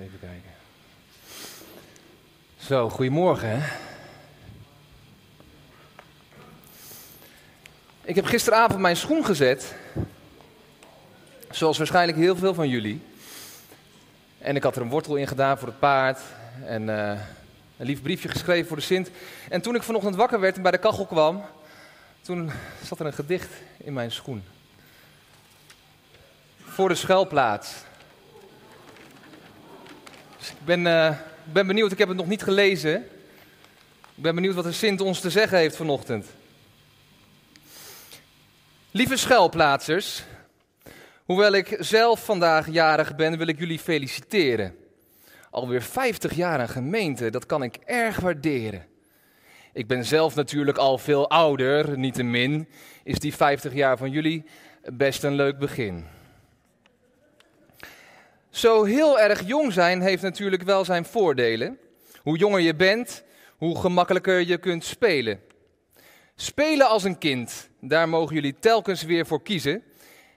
even kijken. Zo, goedemorgen. Ik heb gisteravond mijn schoen gezet. Zoals waarschijnlijk heel veel van jullie. En ik had er een wortel in gedaan voor het paard. En uh, een lief briefje geschreven voor de Sint. En toen ik vanochtend wakker werd en bij de kachel kwam. Toen zat er een gedicht in mijn schoen. Voor de schuilplaats. Dus ik ben, uh, ben benieuwd, ik heb het nog niet gelezen. Ik ben benieuwd wat de Sint ons te zeggen heeft vanochtend. Lieve schuilplaatsers, hoewel ik zelf vandaag jarig ben, wil ik jullie feliciteren. Alweer 50 jaar een gemeente, dat kan ik erg waarderen. Ik ben zelf natuurlijk al veel ouder, niettemin is die 50 jaar van jullie best een leuk begin. Zo heel erg jong zijn heeft natuurlijk wel zijn voordelen. Hoe jonger je bent, hoe gemakkelijker je kunt spelen. Spelen als een kind, daar mogen jullie telkens weer voor kiezen.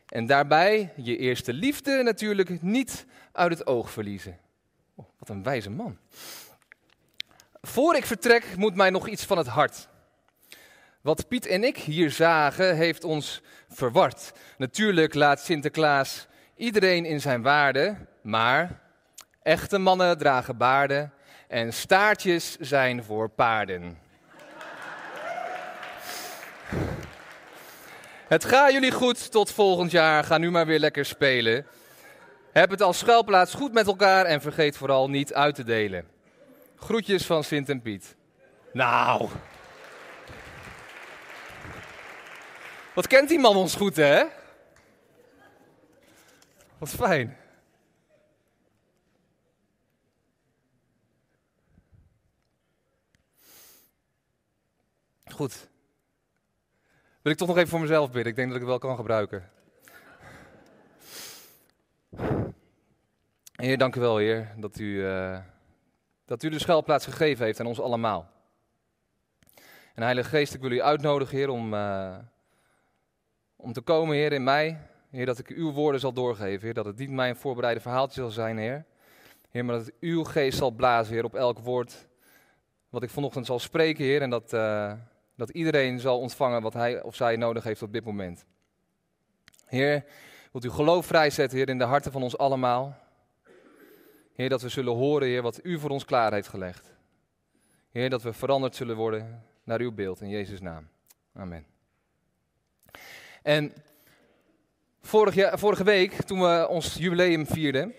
En daarbij je eerste liefde natuurlijk niet uit het oog verliezen. Oh, wat een wijze man. Voor ik vertrek moet mij nog iets van het hart. Wat Piet en ik hier zagen heeft ons verward. Natuurlijk laat Sinterklaas iedereen in zijn waarde, maar echte mannen dragen baarden en staartjes zijn voor paarden. Het gaat jullie goed tot volgend jaar. Ga nu maar weer lekker spelen. Heb het als schuilplaats goed met elkaar en vergeet vooral niet uit te delen. Groetjes van Sint en Piet. Nou. Wat kent die man ons goed, hè? Wat fijn. Goed. Wil ik toch nog even voor mezelf bidden? Ik denk dat ik het wel kan gebruiken. Heer, dank u wel, Heer, dat u, uh, dat u de schuilplaats gegeven heeft aan ons allemaal. En Heilige Geest, ik wil u uitnodigen, Heer, om, uh, om te komen, Heer, in mij. Heer, dat ik uw woorden zal doorgeven, Heer, dat het niet mijn voorbereide verhaaltje zal zijn, Heer. Heer, maar dat uw geest zal blazen, Heer, op elk woord wat ik vanochtend zal spreken, Heer. En dat, uh, dat iedereen zal ontvangen wat hij of zij nodig heeft op dit moment. Heer, wilt u geloof vrijzetten, Heer, in de harten van ons allemaal. Heer, dat we zullen horen, Heer, wat u voor ons klaar heeft gelegd. Heer, dat we veranderd zullen worden naar uw beeld, in Jezus' naam. Amen. En vorig jaar, vorige week, toen we ons jubileum vierden,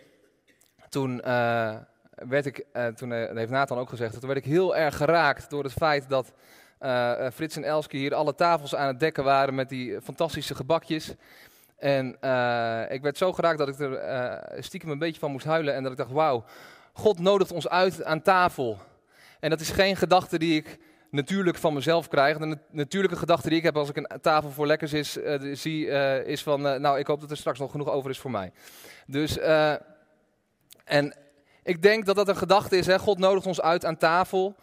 toen uh, werd ik, uh, toen uh, heeft Nathan ook gezegd, toen werd ik heel erg geraakt door het feit dat Frits en Elske hier alle tafels aan het dekken waren met die fantastische gebakjes. En ik werd zo geraakt dat ik er stiekem een beetje van moest huilen. En dat ik dacht, wauw, God nodigt ons uit aan tafel. En dat is geen gedachte die ik natuurlijk van mezelf krijg. De natuurlijke gedachte die ik heb als ik een tafel voor lekkers is, uh, zie, is van, nou, ik hoop dat er straks nog genoeg over is voor mij. Dus, en ik denk dat dat een gedachte is, hè? God nodigt ons uit aan tafel,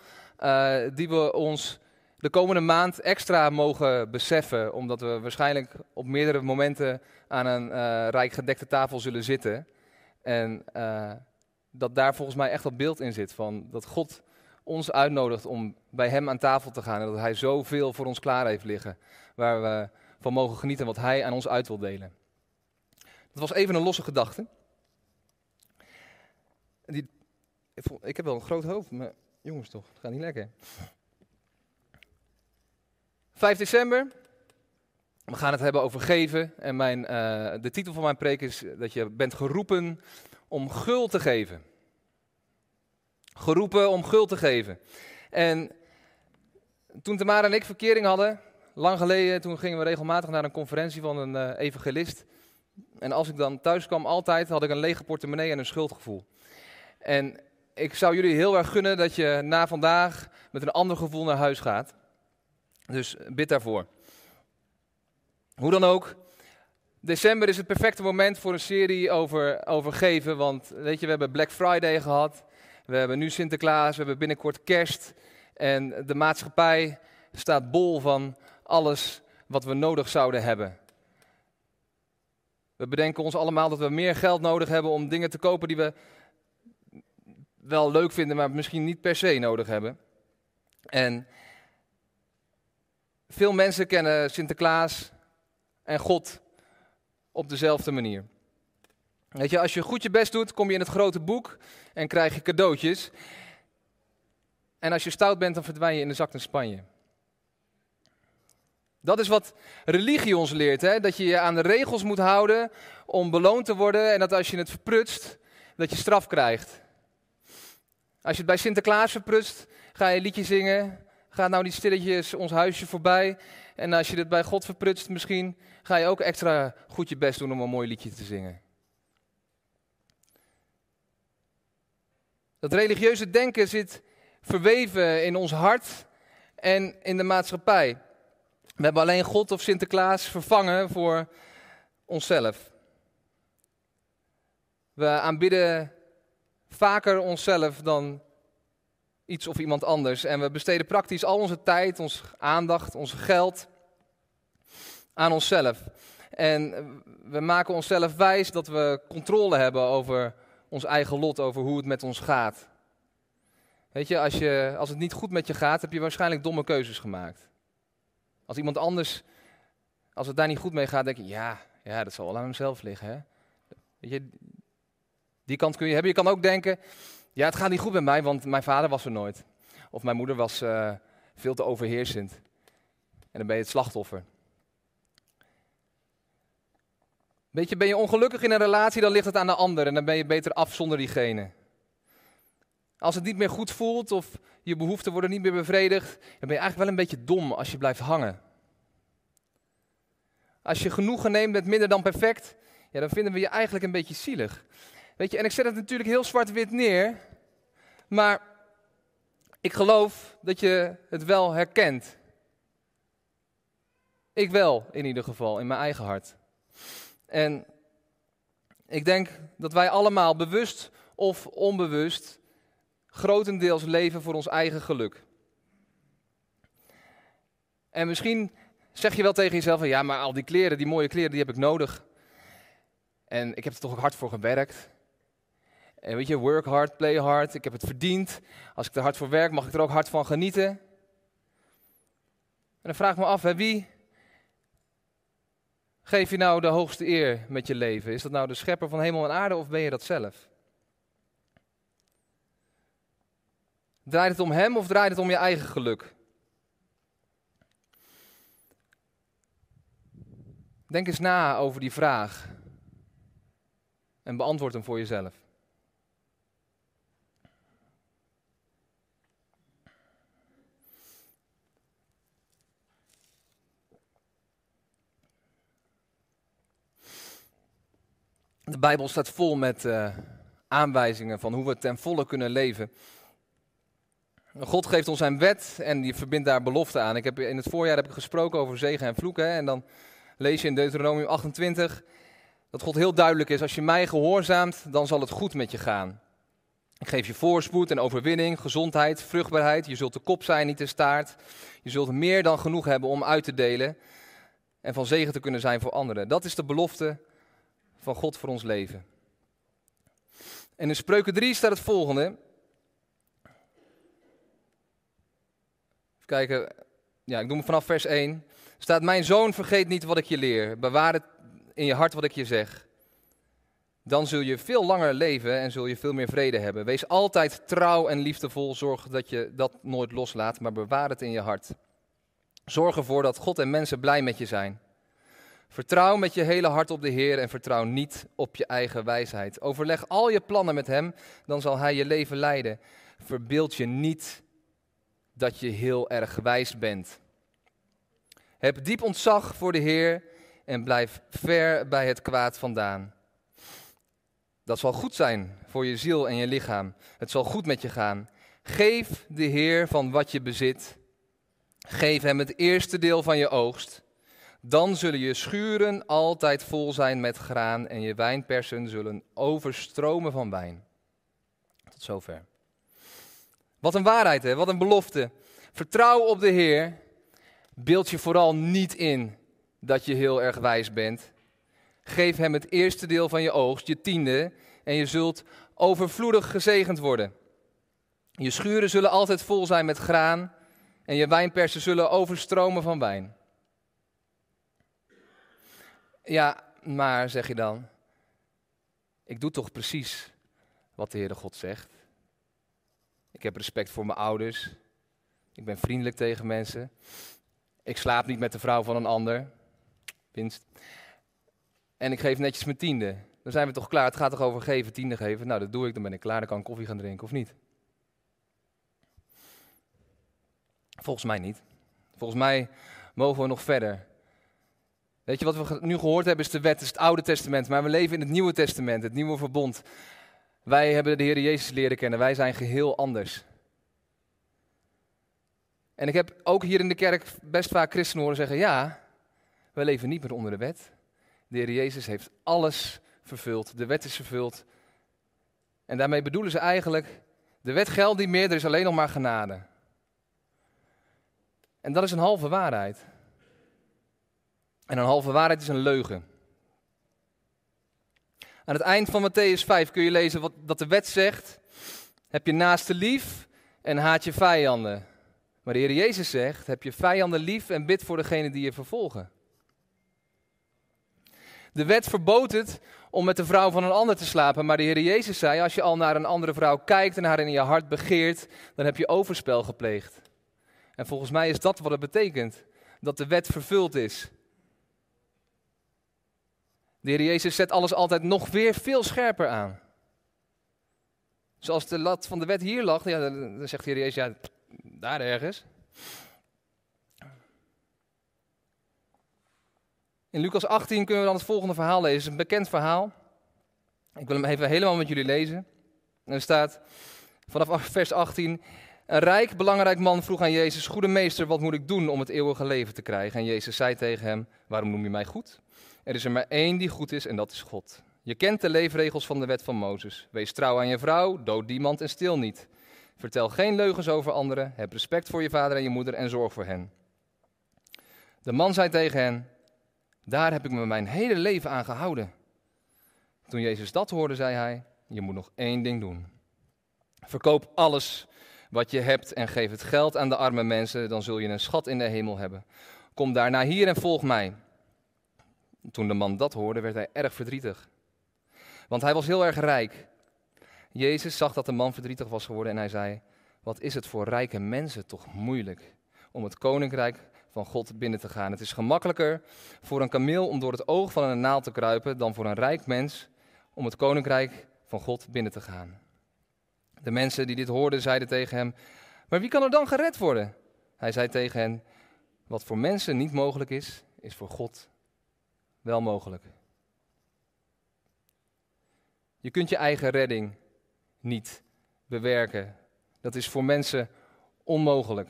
die we ons de komende maand extra mogen beseffen, omdat we waarschijnlijk op meerdere momenten aan een rijk gedekte tafel zullen zitten. En dat daar volgens mij echt dat beeld in zit van dat God ons uitnodigt om bij Hem aan tafel te gaan en dat Hij zoveel voor ons klaar heeft liggen, waar we van mogen genieten wat Hij aan ons uit wil delen. Dat was even een losse gedachte. Die, ik heb wel een groot hoofd, maar jongens toch, het gaat niet lekker. 5 december. We gaan het hebben over geven. En mijn, uh, de titel van mijn preek is dat je bent geroepen om gul te geven. Geroepen om gul te geven. En toen Tamara en ik verkering hadden, lang geleden, toen gingen we regelmatig naar een conferentie van een uh, evangelist. En als ik dan thuis kwam, altijd had ik een lege portemonnee en een schuldgevoel. En ik zou jullie heel erg gunnen dat je na vandaag met een ander gevoel naar huis gaat. Dus bid daarvoor. Hoe dan ook, december is het perfecte moment voor een serie over, over geven. Want weet je, we hebben Black Friday gehad. We hebben nu Sinterklaas, we hebben binnenkort kerst. En de maatschappij staat bol van alles wat we nodig zouden hebben. We bedenken ons allemaal dat we meer geld nodig hebben om dingen te kopen die we wel leuk vinden, maar misschien niet per se nodig hebben. En veel mensen kennen Sinterklaas en God op dezelfde manier. Weet je, als je goed je best doet, kom je in het grote boek en krijg je cadeautjes. En als je stout bent, dan verdwijn je in de zak naar Spanje. Dat is wat religie ons leert, hè? dat je je aan de regels moet houden om beloond te worden en dat als je het verprutst, dat je straf krijgt. Als je het bij Sinterklaas verprutst, ga je liedje zingen, gaat nou niet stilletjes ons huisje voorbij. En als je het bij God verprutst misschien, ga je ook extra goed je best doen om een mooi liedje te zingen. Dat religieuze denken zit verweven in ons hart en in de maatschappij. We hebben alleen God of Sinterklaas vervangen voor onszelf. We aanbidden vaker onszelf dan iets of iemand anders. En we besteden praktisch al onze tijd, onze aandacht, ons geld aan onszelf. En we maken onszelf wijs dat we controle hebben over ons eigen lot, over hoe het met ons gaat. Weet je, als, je, als het niet goed met je gaat, heb je waarschijnlijk domme keuzes gemaakt. Als iemand anders, als het daar niet goed mee gaat, denk je, ja, ja dat zal wel aan hemzelf liggen. Hè? Weet je, die kant kun je hebben. Je kan ook denken, ja, het gaat niet goed met mij, want mijn vader was er nooit. Of mijn moeder was uh, veel te overheersend. En dan ben je het slachtoffer. Weet je, ben je ongelukkig in een relatie, dan ligt het aan de ander en dan ben je beter af zonder diegene. Als het niet meer goed voelt of je behoeften worden niet meer bevredigd, dan ben je eigenlijk wel een beetje dom als je blijft hangen. Als je genoegen neemt met minder dan perfect, ja, dan vinden we je eigenlijk een beetje zielig. Weet je, en ik zet het natuurlijk heel zwart-wit neer, maar ik geloof dat je het wel herkent. Ik wel, in ieder geval, in mijn eigen hart. En ik denk dat wij allemaal bewust of onbewust grotendeels leven voor ons eigen geluk. En misschien zeg je wel tegen jezelf ja, maar al die kleren, die mooie kleren, die heb ik nodig. En ik heb er toch ook hard voor gewerkt. En weet je, work hard, play hard. Ik heb het verdiend. Als ik er hard voor werk, mag ik er ook hard van genieten. En dan vraag ik me af, wie geef je nou de hoogste eer met je leven? Is dat nou de schepper van hemel en aarde of ben je dat zelf? Draait het om hem of draait het om je eigen geluk? Denk eens na over die vraag en beantwoord hem voor jezelf. De Bijbel staat vol met uh, aanwijzingen van hoe we ten volle kunnen leven. God geeft ons zijn wet en die verbindt daar beloften aan. Ik heb, in het voorjaar heb ik gesproken over zegen en vloeken. En dan lees je in Deuteronomium 28 dat God heel duidelijk is. Als je mij gehoorzaamt, dan zal het goed met je gaan. Ik geef je voorspoed en overwinning, gezondheid, vruchtbaarheid. Je zult de kop zijn, niet de staart. Je zult meer dan genoeg hebben om uit te delen en van zegen te kunnen zijn voor anderen. Dat is de belofte van God voor ons leven. En in Spreuken 3 staat het volgende. Even kijken. Ja, ik doe me vanaf vers 1. Staat: Mijn zoon, vergeet niet wat ik je leer. Bewaar het in je hart wat ik je zeg. Dan zul je veel langer leven en zul je veel meer vrede hebben. Wees altijd trouw en liefdevol. Zorg dat je dat nooit loslaat, maar bewaar het in je hart. Zorg ervoor dat God en mensen blij met je zijn. Vertrouw met je hele hart op de Heer en vertrouw niet op je eigen wijsheid. Overleg al je plannen met Hem, dan zal Hij je leven leiden. Verbeeld je niet dat je heel erg wijs bent. Heb diep ontzag voor de Heer en blijf ver bij het kwaad vandaan. Dat zal goed zijn voor je ziel en je lichaam. Het zal goed met je gaan. Geef de Heer van wat je bezit. Geef Hem het eerste deel van je oogst. Dan zullen je schuren altijd vol zijn met graan en je wijnpersen zullen overstromen van wijn. Tot zover. Wat een waarheid, hè? wat een belofte. Vertrouw op de Heer. Beeld je vooral niet in dat je heel erg wijs bent. Geef Hem het eerste deel van je oogst, je tiende, en je zult overvloedig gezegend worden. Je schuren zullen altijd vol zijn met graan en je wijnpersen zullen overstromen van wijn. Ja, maar zeg je dan, ik doe toch precies wat de Heere God zegt. Ik heb respect voor mijn ouders. Ik ben vriendelijk tegen mensen. Ik slaap niet met de vrouw van een ander. Winst. En ik geef netjes mijn tiende. Dan zijn we toch klaar. Het gaat toch over geven, tiende geven. Nou, dat doe ik. Dan ben ik klaar. Dan kan ik koffie gaan drinken of niet. Volgens mij niet. Volgens mij mogen we nog verder. Weet je wat we nu gehoord hebben is de wet, is het Oude Testament. Maar we leven in het Nieuwe Testament, het Nieuwe Verbond. Wij hebben de Heer Jezus leren kennen. Wij zijn geheel anders. En ik heb ook hier in de kerk best vaak christenen horen zeggen: ja, we leven niet meer onder de wet. De Heer Jezus heeft alles vervuld. De wet is vervuld. En daarmee bedoelen ze eigenlijk: de wet geldt niet meer, er is alleen nog maar genade. En dat is een halve waarheid. En een halve waarheid is een leugen. Aan het eind van Matthäus 5 kun je lezen wat, dat de wet zegt: heb je naaste lief en haat je vijanden. Maar de Heer Jezus zegt: heb je vijanden lief en bid voor degene die je vervolgen. De wet verbood het om met de vrouw van een ander te slapen, maar de Heer Jezus zei: als je al naar een andere vrouw kijkt en haar in je hart begeert, dan heb je overspel gepleegd. En volgens mij is dat wat het betekent: dat de wet vervuld is. De Heer Jezus zet alles altijd nog weer veel scherper aan. Zoals de lat van de wet hier lag, ja, dan zegt de Heer Jezus, ja, daar ergens. In Lucas 18 kunnen we dan het volgende verhaal lezen. Het is een bekend verhaal. Ik wil hem even helemaal met jullie lezen. En er staat vanaf vers 18. Een rijk, belangrijk man vroeg aan Jezus: Goede meester, wat moet ik doen om het eeuwige leven te krijgen? En Jezus zei tegen hem: Waarom noem je mij goed? Er is er maar één die goed is en dat is God. Je kent de leefregels van de wet van Mozes. Wees trouw aan je vrouw, dood niemand en stil niet. Vertel geen leugens over anderen. Heb respect voor je vader en je moeder en zorg voor hen. De man zei tegen hen: Daar heb ik me mijn hele leven aan gehouden. Toen Jezus dat hoorde, zei hij: Je moet nog één ding doen. Verkoop alles wat je hebt en geef het geld aan de arme mensen, dan zul je een schat in de hemel hebben. Kom daarna hier en volg mij. Toen de man dat hoorde, werd hij erg verdrietig. Want hij was heel erg rijk. Jezus zag dat de man verdrietig was geworden en hij zei: Wat is het voor rijke mensen toch moeilijk om het koninkrijk van God binnen te gaan? Het is gemakkelijker voor een kameel om door het oog van een naald te kruipen dan voor een rijk mens om het koninkrijk van God binnen te gaan. De mensen die dit hoorden zeiden tegen hem: Maar wie kan er dan gered worden? Hij zei tegen hen: Wat voor mensen niet mogelijk is, is voor God wel mogelijk. Je kunt je eigen redding niet bewerken. Dat is voor mensen onmogelijk.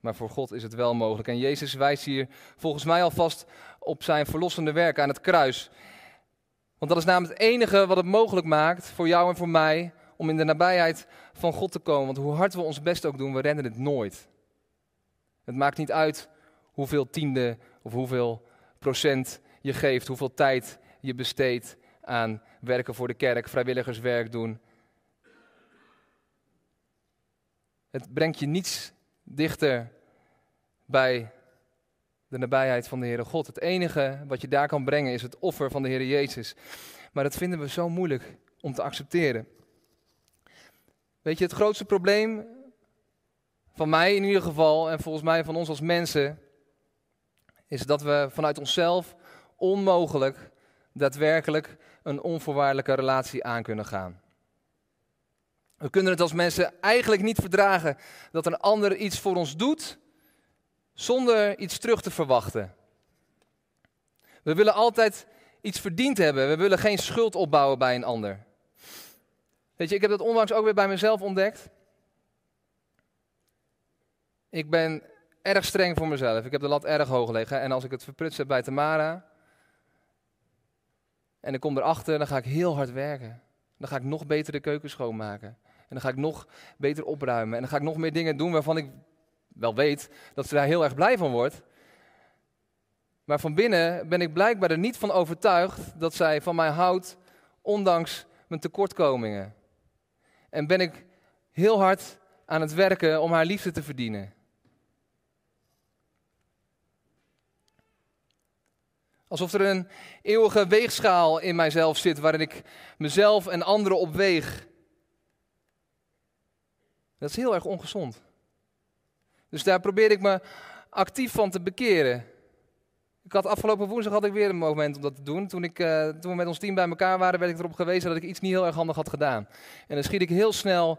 Maar voor God is het wel mogelijk. En Jezus wijst hier volgens mij alvast op zijn verlossende werk aan het kruis. Want dat is namelijk het enige wat het mogelijk maakt voor jou en voor mij om in de nabijheid van God te komen. Want hoe hard we ons best ook doen, we redden het nooit. Het maakt niet uit hoeveel tiende of hoeveel procent je geeft, hoeveel tijd je besteedt aan werken voor de kerk, vrijwilligerswerk doen. Het brengt je niets dichter bij de nabijheid van de Heere God. Het enige wat je daar kan brengen is het offer van de Heere Jezus. Maar dat vinden we zo moeilijk om te accepteren. Weet je, het grootste probleem van mij in ieder geval, en volgens mij van ons als mensen, is dat we vanuit onszelf onmogelijk daadwerkelijk een onvoorwaardelijke relatie aan kunnen gaan. We kunnen het als mensen eigenlijk niet verdragen dat een ander iets voor ons doet zonder iets terug te verwachten. We willen altijd iets verdiend hebben. We willen geen schuld opbouwen bij een ander. Weet je, ik heb dat onlangs ook weer bij mezelf ontdekt. Ik ben erg streng voor mezelf. Ik heb de lat erg hoog liggen. En als ik het verprutst heb bij Tamara, en ik kom erachter, dan ga ik heel hard werken. Dan ga ik nog beter de keuken schoonmaken. En dan ga ik nog beter opruimen. En dan ga ik nog meer dingen doen waarvan ik wel weet dat ze daar heel erg blij van wordt. Maar van binnen ben ik blijkbaar er niet van overtuigd dat zij van mij houdt, ondanks mijn tekortkomingen. En ben ik heel hard aan het werken om haar liefde te verdienen. Alsof er een eeuwige weegschaal in mijzelf zit waarin ik mezelf en anderen opweeg. Dat is heel erg ongezond. Dus daar probeer ik me actief van te bekeren. Ik had afgelopen woensdag had ik weer een moment om dat te doen. Toen, ik, uh, toen we met ons team bij elkaar waren, werd ik erop gewezen dat ik iets niet heel erg handig had gedaan. En dan schiet ik heel snel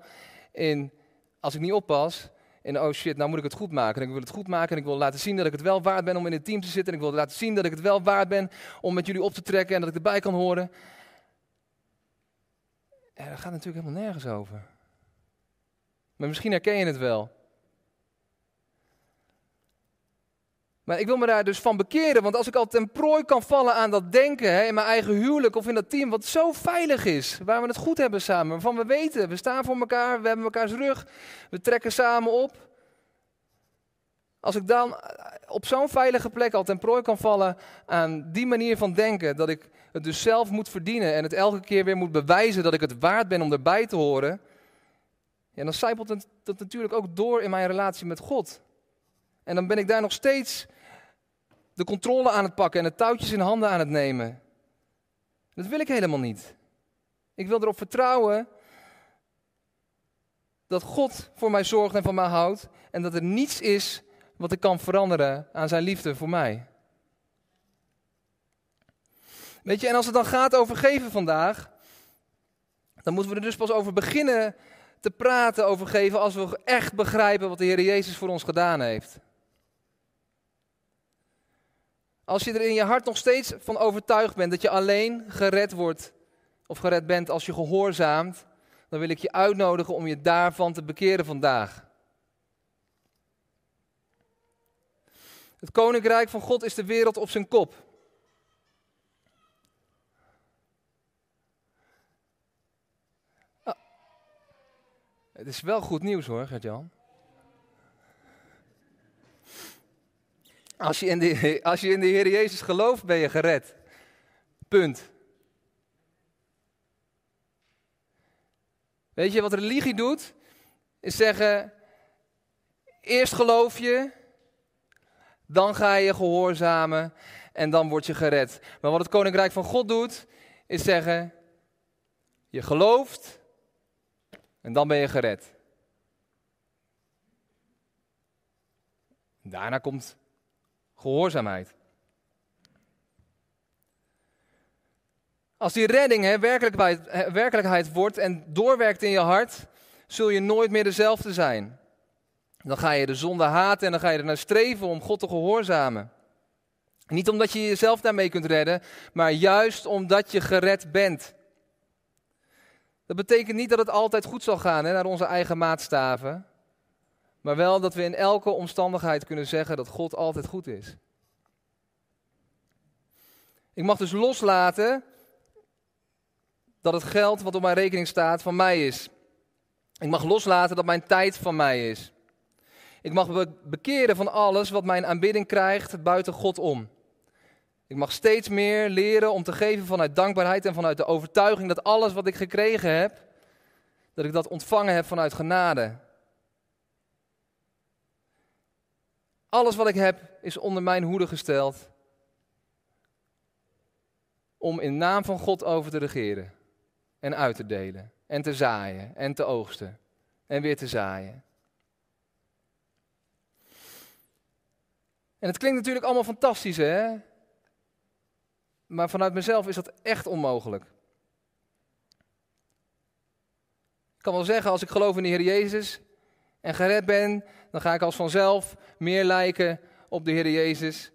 in, als ik niet oppas, in oh shit, nou moet ik het goed maken. En ik wil het goed maken en ik wil laten zien dat ik het wel waard ben om in het team te zitten. En ik wil laten zien dat ik het wel waard ben om met jullie op te trekken en dat ik erbij kan horen. Ja, daar gaat natuurlijk helemaal nergens over. Maar misschien herken je het wel. Maar ik wil me daar dus van bekeren, want als ik al ten prooi kan vallen aan dat denken hè, in mijn eigen huwelijk of in dat team wat zo veilig is, waar we het goed hebben samen, waarvan we weten, we staan voor elkaar, we hebben elkaars rug, we trekken samen op. Als ik dan op zo'n veilige plek al ten prooi kan vallen aan die manier van denken, dat ik het dus zelf moet verdienen en het elke keer weer moet bewijzen dat ik het waard ben om erbij te horen, ja, dan zijpelt het dat natuurlijk ook door in mijn relatie met God. En dan ben ik daar nog steeds de controle aan het pakken en de touwtjes in handen aan het nemen. Dat wil ik helemaal niet. Ik wil erop vertrouwen dat God voor mij zorgt en van mij houdt en dat er niets is wat ik kan veranderen aan zijn liefde voor mij. Weet je, en als het dan gaat over geven vandaag, dan moeten we er dus pas over beginnen te praten over geven als we echt begrijpen wat de Heer Jezus voor ons gedaan heeft. Als je er in je hart nog steeds van overtuigd bent dat je alleen gered wordt of gered bent als je gehoorzaamt, dan wil ik je uitnodigen om je daarvan te bekeren vandaag. Het koninkrijk van God is de wereld op zijn kop. Ah. Het is wel goed nieuws hoor, Gert-Jan. Als je, in de, als je in de Heer Jezus gelooft, ben je gered. Punt. Weet je wat religie doet? Is zeggen, eerst geloof je, dan ga je gehoorzamen en dan word je gered. Maar wat het Koninkrijk van God doet, is zeggen, je gelooft en dan ben je gered. Daarna komt gehoorzaamheid. Als die redding hè, werkelijkheid, werkelijkheid wordt en doorwerkt in je hart, zul je nooit meer dezelfde zijn. Dan ga je de zonde haten en dan ga je er naar streven om God te gehoorzamen. Niet omdat je jezelf daarmee kunt redden, maar juist omdat je gered bent. Dat betekent niet dat het altijd goed zal gaan hè, naar onze eigen maatstaven maar wel dat we in elke omstandigheid kunnen zeggen dat God altijd goed is. Ik mag dus loslaten dat het geld wat op mijn rekening staat van mij is. Ik mag loslaten dat mijn tijd van mij is. Ik mag me bekeren van alles wat mijn aanbidding krijgt buiten God om. Ik mag steeds meer leren om te geven vanuit dankbaarheid en vanuit de overtuiging dat alles wat ik gekregen heb, dat ik dat ontvangen heb vanuit genade. Alles wat ik heb is onder mijn hoede gesteld. Om in naam van God over te regeren. En uit te delen. En te zaaien. En te oogsten. En weer te zaaien. En het klinkt natuurlijk allemaal fantastisch, hè? Maar vanuit mezelf is dat echt onmogelijk. Ik kan wel zeggen, als ik geloof in de Heer Jezus en gered ben, dan ga ik als vanzelf meer lijken op de Heer Jezus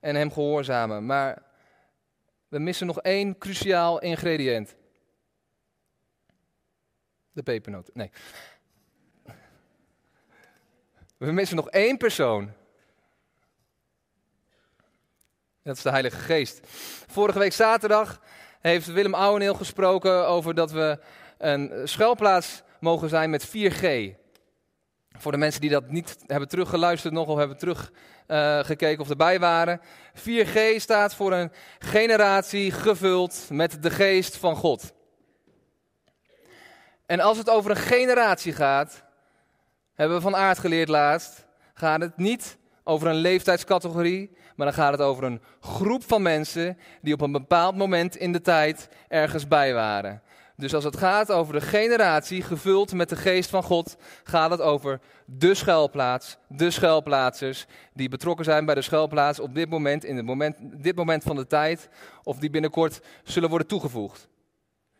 en Hem gehoorzamen. Maar we missen nog één cruciaal ingrediënt. De pepernoten. Nee. We missen nog één persoon. Dat is de Heilige Geest. Vorige week zaterdag heeft Willem Ouweneel gesproken over dat we een schuilplaats mogen zijn met 4G. Voor de mensen die dat niet hebben teruggeluisterd nog of hebben teruggekeken uh, of erbij waren. 4G staat voor een generatie gevuld met de geest van God. En als het over een generatie gaat, hebben we van aard geleerd laatst, gaat het niet over een leeftijdscategorie, maar dan gaat het over een groep van mensen die op een bepaald moment in de tijd ergens bij waren. Dus als het gaat over de generatie gevuld met de geest van God, gaat het over de schuilplaats, de schuilplaatsers die betrokken zijn bij de schuilplaats op dit moment, in moment, dit moment van de tijd, of die binnenkort zullen worden toegevoegd.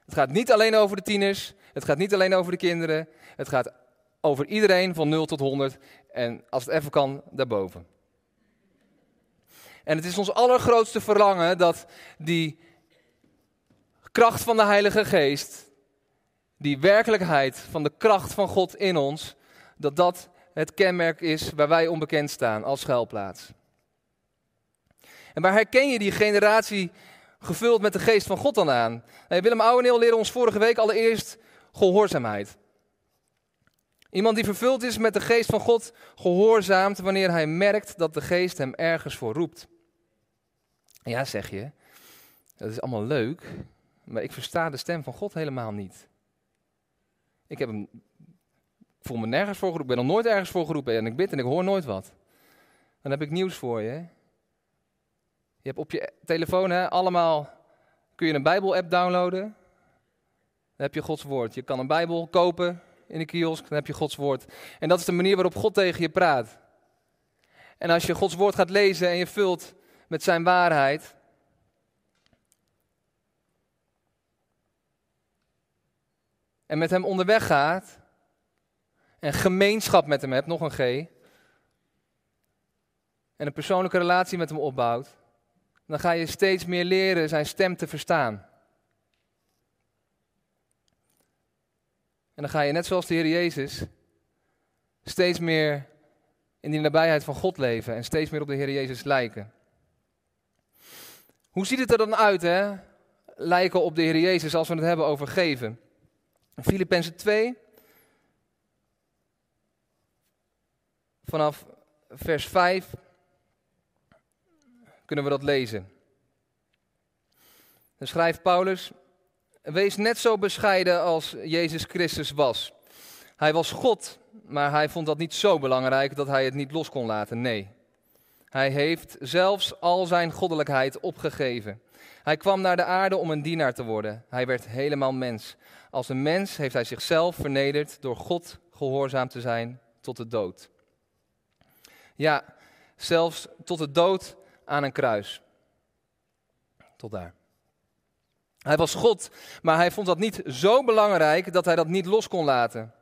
Het gaat niet alleen over de tieners, het gaat niet alleen over de kinderen, het gaat over iedereen van 0 tot 100 en als het even kan, daarboven. En het is ons allergrootste verlangen dat die kracht van de Heilige Geest, die werkelijkheid van de kracht van God in ons, dat dat het kenmerk is waar wij onbekend staan als schuilplaats. En waar herken je die generatie gevuld met de geest van God dan aan? Willem Ouweneel leerde ons vorige week allereerst gehoorzaamheid. Iemand die vervuld is met de geest van God gehoorzaamt wanneer hij merkt dat de geest hem ergens voor roept. Ja, zeg je, dat is allemaal leuk, maar ik versta de stem van God helemaal niet. Ik heb hem, voel me nergens voor geroepen, ben nog nooit ergens voor geroepen en ik bid en ik hoor nooit wat. Dan heb ik nieuws voor je. Je hebt op je telefoon hè, allemaal, kun je een Bijbel-app downloaden. Dan heb je Gods woord. Je kan een Bijbel kopen in de kiosk, dan heb je Gods woord. En dat is de manier waarop God tegen je praat. En als je Gods woord gaat lezen en je vult met zijn waarheid, en met hem onderweg gaat en gemeenschap met hem hebt, nog een G, en een persoonlijke relatie met hem opbouwt, dan ga je steeds meer leren zijn stem te verstaan. En dan ga je net zoals de Heer Jezus steeds meer in die nabijheid van God leven en steeds meer op de Heer Jezus lijken. Hoe ziet het er dan uit, hè? Lijken op de Heer Jezus als we het hebben over geven. Filippenzen 2, vanaf vers 5 kunnen we dat lezen. Dan schrijft Paulus, wees net zo bescheiden als Jezus Christus was. Hij was God, maar hij vond dat niet zo belangrijk dat hij het niet los kon laten. Nee. Hij heeft zelfs al zijn goddelijkheid opgegeven. Hij kwam naar de aarde om een dienaar te worden. Hij werd helemaal mens. Als een mens heeft hij zichzelf vernederd door God gehoorzaam te zijn tot de dood. Ja, zelfs tot de dood aan een kruis. Tot daar. Hij was God, maar hij vond dat niet zo belangrijk dat hij dat niet los kon laten.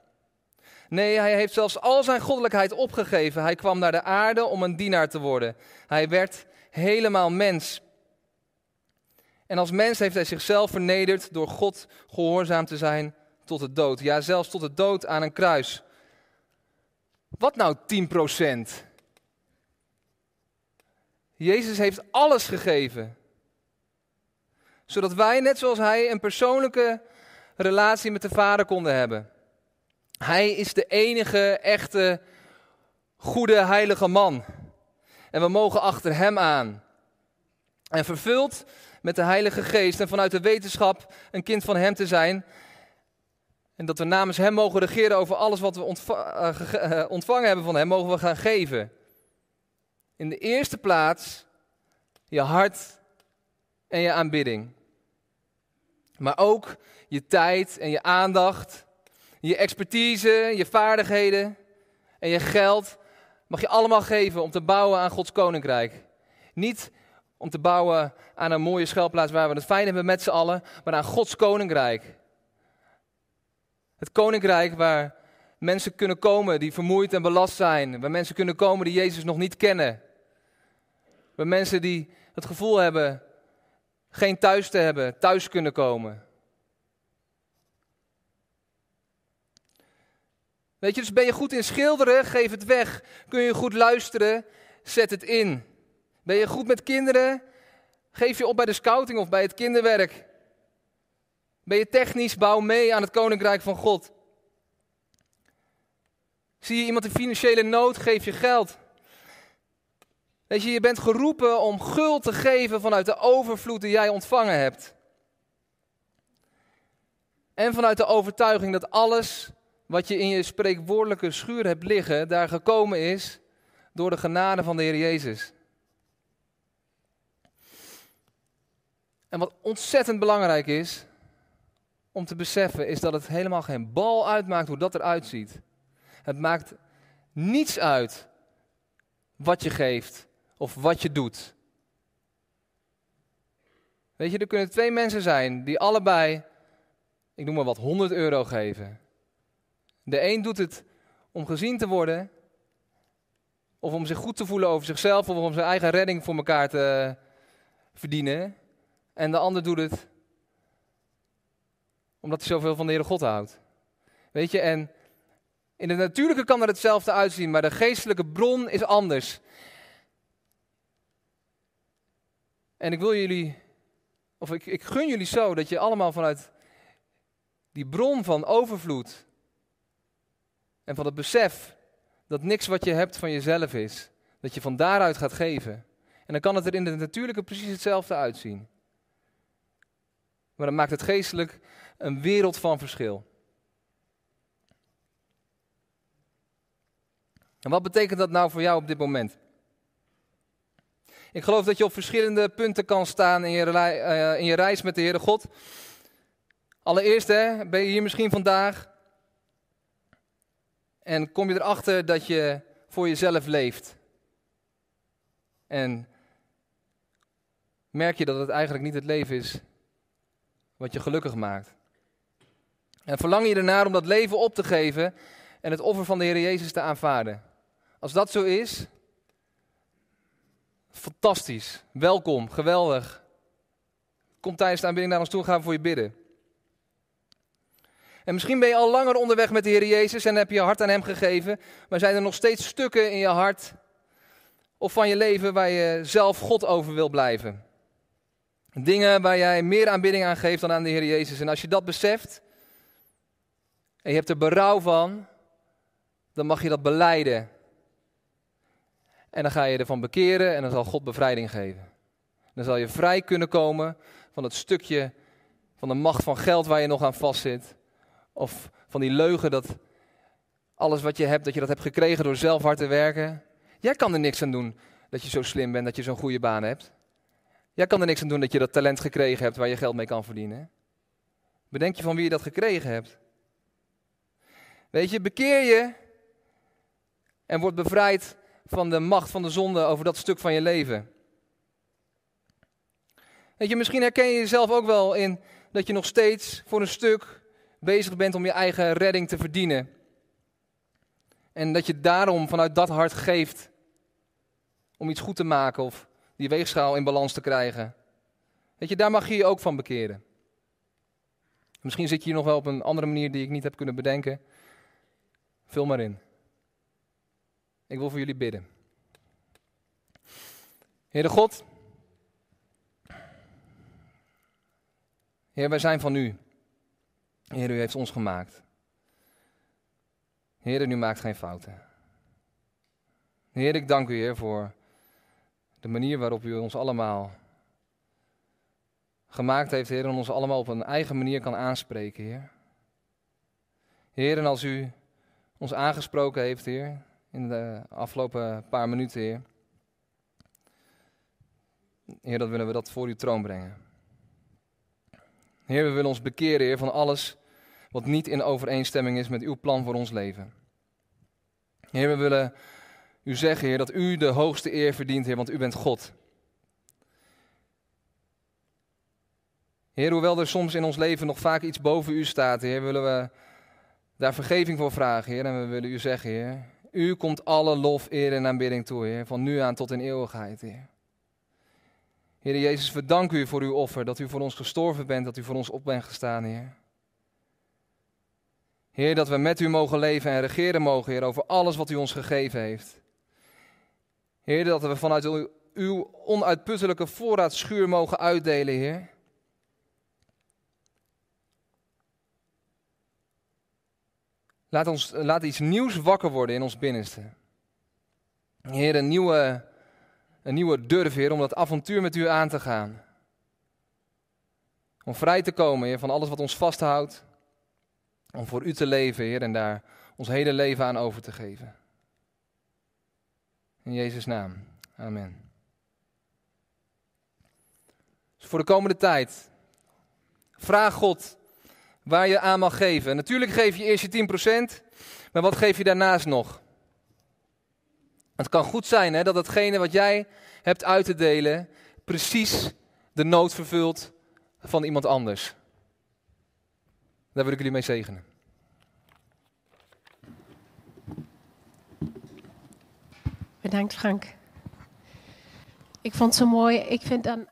Nee, hij heeft zelfs al zijn goddelijkheid opgegeven. Hij kwam naar de aarde om een dienaar te worden. Hij werd helemaal mens. En als mens heeft hij zichzelf vernederd door God gehoorzaam te zijn tot de dood. Ja, zelfs tot de dood aan een kruis. Wat nou 10%? Jezus heeft alles gegeven. Zodat wij, net zoals hij, een persoonlijke relatie met de Vader konden hebben. Hij is de enige echte goede heilige man. En we mogen achter hem aan. En vervuld met de Heilige Geest en vanuit de wetenschap een kind van Hem te zijn. En dat we namens Hem mogen regeren over alles wat we eh, eh, ontvangen hebben van Hem, mogen we gaan geven. In de eerste plaats je hart en je aanbidding. Maar ook je tijd en je aandacht je expertise, je vaardigheden en je geld mag je allemaal geven om te bouwen aan Gods koninkrijk. Niet om te bouwen aan een mooie schuilplaats waar we het fijn hebben met z'n allen, maar aan Gods koninkrijk. Het koninkrijk waar mensen kunnen komen die vermoeid en belast zijn. Waar mensen kunnen komen die Jezus nog niet kennen. Waar mensen die het gevoel hebben geen thuis te hebben, thuis kunnen komen. Weet je, dus ben je goed in schilderen, geef het weg. Kun je goed luisteren, zet het in. Ben je goed met kinderen, geef je op bij de scouting of bij het kinderwerk. Ben je technisch, bouw mee aan het koninkrijk van God. Zie je iemand in financiële nood, geef je geld. Weet je, je bent geroepen om gul te geven vanuit de overvloed die jij ontvangen hebt. En vanuit de overtuiging dat alles wat je in je spreekwoordelijke schuur hebt liggen, daar gekomen is door de genade van de Heer Jezus. En wat ontzettend belangrijk is om te beseffen, is dat het helemaal geen bal uitmaakt hoe dat eruit ziet. Het maakt niets uit wat je geeft of wat je doet. Weet je, er kunnen twee mensen zijn die allebei, ik noem maar wat, 100 euro geven. De een doet het om gezien te worden, of om zich goed te voelen over zichzelf, of om zijn eigen redding voor elkaar te verdienen. En de ander doet het omdat hij zoveel van de Heere God houdt. Weet je, en in de natuurlijke kan er hetzelfde uitzien, maar de geestelijke bron is anders. En ik wil jullie, of ik, ik gun jullie zo dat je allemaal vanuit die bron van overvloed en van het besef dat niks wat je hebt van jezelf is, dat je van daaruit gaat geven. En dan kan het er in de natuurlijke precies hetzelfde uitzien. Maar dan maakt het geestelijk een wereld van verschil. En wat betekent dat nou voor jou op dit moment? Ik geloof dat je op verschillende punten kan staan in je, uh, in je reis met de Heere God. Allereerst hè, ben je hier misschien vandaag en kom je erachter dat je voor jezelf leeft. En merk je dat het eigenlijk niet het leven is wat je gelukkig maakt. En verlang je ernaar om dat leven op te geven en het offer van de Heer Jezus te aanvaarden. Als dat zo is, fantastisch, welkom, geweldig. Kom tijdens de aanbidding naar ons toe, gaan we voor je bidden. En misschien ben je al langer onderweg met de Heer Jezus en heb je je hart aan Hem gegeven, maar zijn er nog steeds stukken in je hart of van je leven waar je zelf God over wil blijven. Dingen waar jij meer aanbidding aan geeft dan aan de Heer Jezus. En als je dat beseft en je hebt er berouw van, dan mag je dat beleiden. En dan ga je ervan bekeren en dan zal God bevrijding geven. Dan zal je vrij kunnen komen van het stukje van de macht van geld waar je nog aan vastzit. Of van die leugen dat alles wat je hebt, dat je dat hebt gekregen door zelf hard te werken. Jij kan er niks aan doen dat je zo slim bent, dat je zo'n goede baan hebt. Jij kan er niks aan doen dat je dat talent gekregen hebt waar je geld mee kan verdienen. Bedenk je van wie je dat gekregen hebt. Weet je, bekeer je en word bevrijd van de macht van de zonde over dat stuk van je leven. Weet je, misschien herken je jezelf ook wel in dat je nog steeds voor een stuk bezig bent om je eigen redding te verdienen. En dat je daarom vanuit dat hart geeft om iets goed te maken of die weegschaal in balans te krijgen. Weet je, daar mag je je ook van bekeren. Misschien zit je hier nog wel op een andere manier die ik niet heb kunnen bedenken. Vul maar in. Ik wil voor jullie bidden. Heere God. Heer, wij zijn van u. Heer, u heeft ons gemaakt. Heer, u maakt geen fouten. Heer, ik dank u, Heer, voor de manier waarop u ons allemaal gemaakt heeft, Heer, en ons allemaal op een eigen manier kan aanspreken, Heer. Heer, en als u ons aangesproken heeft, Heer, in de afgelopen paar minuten, Heer. Heer, dat willen we dat voor uw troon brengen. Heer, we willen ons bekeren, Heer, van alles wat niet in overeenstemming is met uw plan voor ons leven. Heer, we willen u zeggen, Heer, dat u de hoogste eer verdient, Heer, want u bent God. Heer, hoewel er soms in ons leven nog vaak iets boven u staat, Heer, willen we daar vergeving voor vragen, Heer. En we willen u zeggen, Heer, u komt alle lof, eer en aanbidding toe, Heer, van nu aan tot in eeuwigheid, Heer. Heer Jezus, we danken u voor uw offer, dat u voor ons gestorven bent, dat u voor ons op bent gestaan, Heer. Heer, dat we met u mogen leven en regeren mogen, Heer, over alles wat u ons gegeven heeft. Heer, dat we vanuit uw, uw onuitputtelijke voorraadschuur mogen uitdelen, Heer. Laat, ons, laat iets nieuws wakker worden in ons binnenste. Heer, een nieuwe, een nieuwe durf, Heer, om dat avontuur met u aan te gaan. Om vrij te komen, Heer, van alles wat ons vasthoudt. Om voor u te leven, Heer, en daar ons hele leven aan over te geven. In Jezus' naam. Amen. Dus voor de komende tijd, vraag God waar je aan mag geven. Natuurlijk geef je eerst je 10%, maar wat geef je daarnaast nog? Het kan goed zijn hè, dat hetgene wat jij hebt uit te delen precies de nood vervult van iemand anders. Daar wil ik jullie mee zegenen. Bedankt Frank. Ik vond het zo mooi. Ik vind dan